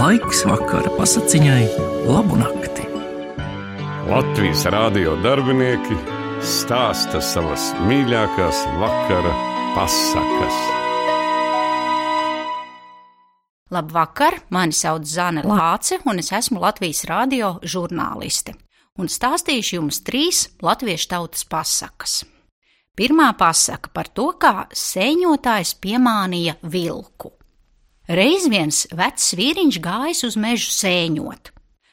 Laiks vakara pasakiņai, labu nakti. Latvijas rādio darbinieki stāsta savas mīļākās vakara pasakas. Labvakar, mani sauc Zana Lāce, un es esmu Latvijas radio žurnāliste. Un stāstīšu jums trīs latviešu tautas pasakas. Pirmā pasaka par to, kā sēņotājs piemānīja vilku. Reiz viens vecs vīriņš gājis uz mežu sēņot.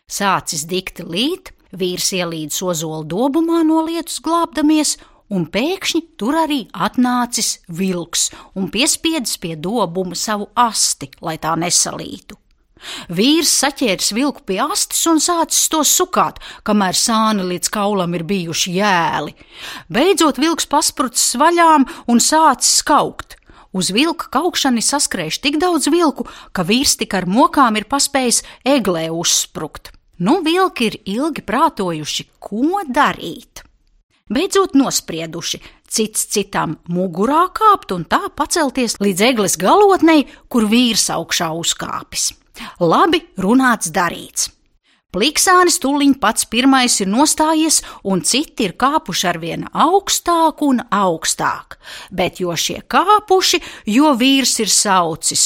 Sācis dikti līt, vīrs ielīdz ozolu dobumā no lietus glābdamies, un pēkšņi tur arī atnācis vilks un piespiedis pie dobuma savu asti, lai tā nesalītu. Vīrs saķēris vilku pie astes un sācis to sukāt, kamēr sāni līdz kaulam ir bijuši jēli. Beidzot vilks pasprucis vaļām un sācis kaukt. Uz vilka kaukšanu saskrējuši tik daudz vilku, ka vīrs tik ar mokām ir paspējis eglē uzsprukt. Nu, vilki ir ilgi prātojuši, ko darīt. Beidzot nosprieduši, cits citam mugurā kāpt un tā pacelties līdz eglis galotnei, kur vīrs augšā uzkāpis. Labi, runāts, darīts. Pliksānis tuliņ pats pirmais ir nostājies, un citi ir kāpuši ar vien augstāk un augstāk, bet jo šie kāpuši, jo vīrs ir saucis: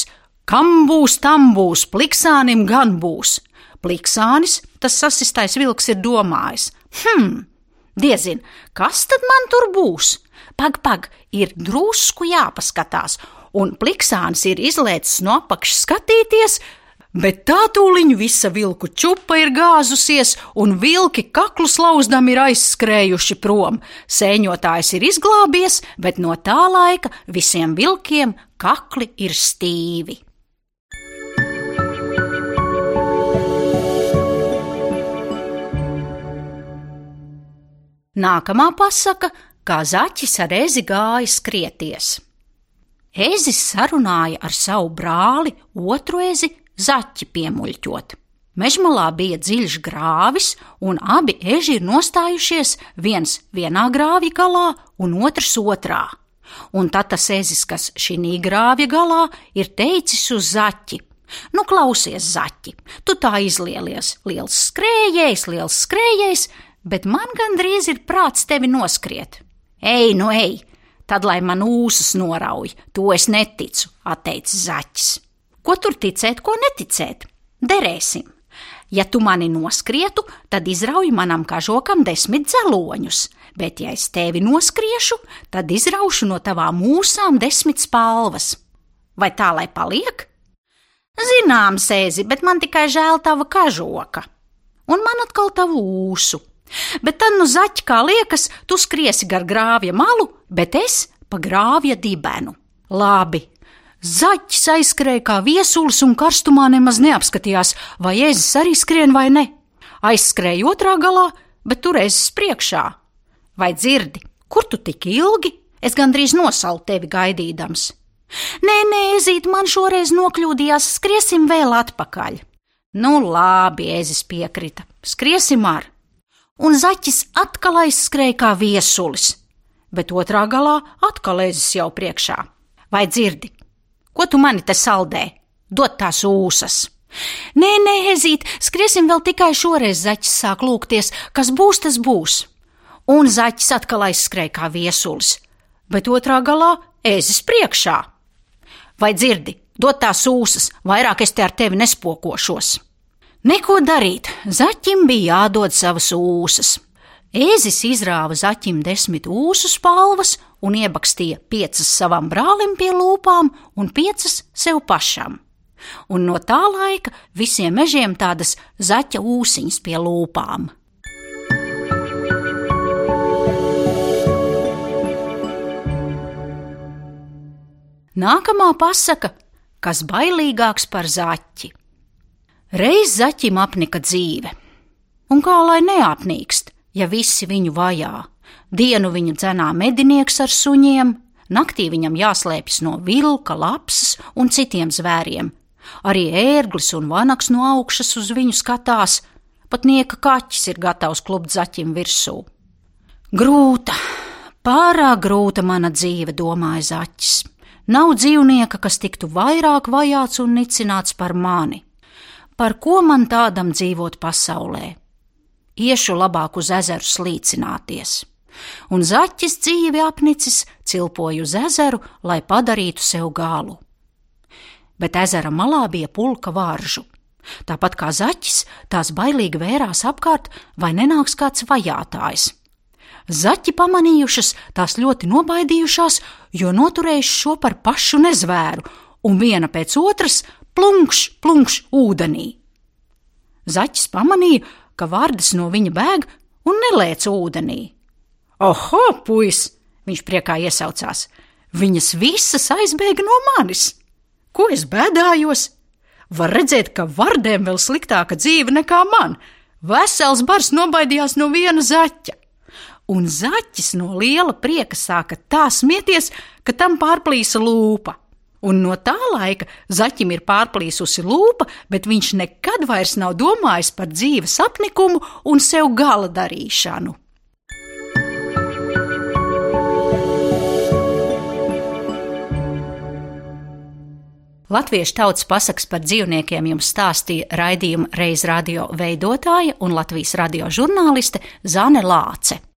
Kam būs, tam būs, pliksānim gan būs. Pliksānis, tas sasistais vilks, ir domājis: Hmm, diezin, kas tad man tur būs? Pag, pag, ir drusku jāpaskatās, un pliksānis ir izlēcis no apakšas skatīties, bet tā tūliņ visa vilku čupa ir gāzusies, un vilki kaklu slauzdam ir aizskrējuši prom. Sēņotājs ir izglābies, bet no tā laika visiem vilkiem kakli ir stīvi. Nākamā pasaka, kā zaķis ar ezi gāja skrieties. Ezis sarunāja ar savu brāli, otru ezi zaķi piemuļķot. Mežmalā bija dziļš grāvis, un abi eži ir nostājušies viens vienā grāvja galā un otrs otrā. Un tad tas ezis, kas šī grāvja galā, ir teicis uz zaķi: Nu, klausies, zaķi, tu tā izlielies, liels skrējējs, liels skrējējs, bet man gandrīz ir prāts tevi noskriet. Ej, nu ej, tad lai man ūsas norauj, to es neticu, atteicis zaķis. Ko tur ticēt, ko neticēt? Derēsim! Ja tu mani noskrietu, tad izrauj manam kažokam desmit dzeloņus, bet ja es tevi noskriešu, tad izraušu no tavām mūsām desmit spalvas. Vai tā lai paliek? Zinām, sēzi, bet man tikai žēl tava kažoka, un man atkal tavu ūsu. Bet tad, nu, zaķi, kā liekas, tu skriesi gar grāvja malu, bet es pa grāvja dibenu. Labi, Zaķis aizskrēja kā viesulis un karstumā nemaz neapskatījās, vai ezis arī skrien vai ne. Aizskrēja otrā galā, bet tur ezis priekšā. Vai dzirdi, kur tu tik ilgi? Es gandrīz nosalu tevi gaidīdams. Nē, nē, ezīt, man šoreiz nokļūdījās, skriesim vēl atpakaļ. Nu, labi, ezis piekrita, skriesim ar. Un zaķis atkal aizskrēja kā viesulis, bet otrā galā atkal ezis jau priekšā. Vai dzirdi? Ko tu mani te saldē? Dod tās ūsas! Nē, nē, Ezīt, skriesim vēl tikai šoreiz, zaķis sāk lūgties, kas būs, tas būs. Un zaķis atkal aizskrēja kā viesulis, bet otrā galā ēzis priekšā. Vai dzirdi, dod tās ūsas, vairāk es te ar tevi nespokošos. Neko darīt, zaķim bija jādod savas ūsas. Ēzis izrāva zaķim desmit ūsu spalvas un iebakstīja piecas savam brālim pie lūpām un piecas sev pašam. Un no tā laika visiem mežiem tādas zaķa ūsiņas pie lūpām. Nākamā pasaka, kas bailīgāks par zaķi. Reiz zaķim apnika dzīve, un kā lai neapnīkst, ja visi viņu vajā. Dienu viņu dzenā medinieks ar suņiem, naktī viņam jāslēpjas no vilka, lapsas un citiem zvēriem. Arī ērglis un vanaks no augšas uz viņu skatās, pat nieka kaķis ir gatavs klubt zaķim virsū. Grūta, pārāk grūta mana dzīve, domāja zaķis. Nav dzīvnieka, kas tiktu vairāk vajāts un nicināts par mani. par ko man tādam dzīvot pasaulē. Iešu labāk uz ezeru slīcināties. Un zaķis dzīvi apnicis, cilpoju uz ezeru, lai padarītu sev galu. Bet ezera malā bija pulka varžu. Tāpat kā zaķis, tās bailīgi vērās apkārt, vai nenāks kāds vajātājs. Zaķi pamanījušas, tās ļoti nobaidījušās, jo noturējuši šo par pašu nezvēru, un viena pēc otras plunkš, plunkš ūdenī. Zaķis pamanīja, ka vārdas no viņa bēg un nelēc ūdenī. Oho, puis! Viņš priekā iesaucās. Viņas visas aizbēga no manis! Ko es bēdājos? Var redzēt, ka vardēm vēl sliktāka dzīve nekā man. Vesels bars nobaidījās no viena zaķa. Un zaķis no liela prieka sāka tā smieties, ka tam pārplīsa lūpa. Un no tā laika zaķim ir pārplīsusi lūpa, bet viņš nekad vairs nav domājis par dzīves apnikumu un sev gala darīšanu. Latviešu tautas pasakas par dzīvniekiem jums stāstīja raidījuma reiz radio veidotāja un Latvijas radio žurnāliste Zane Lāce.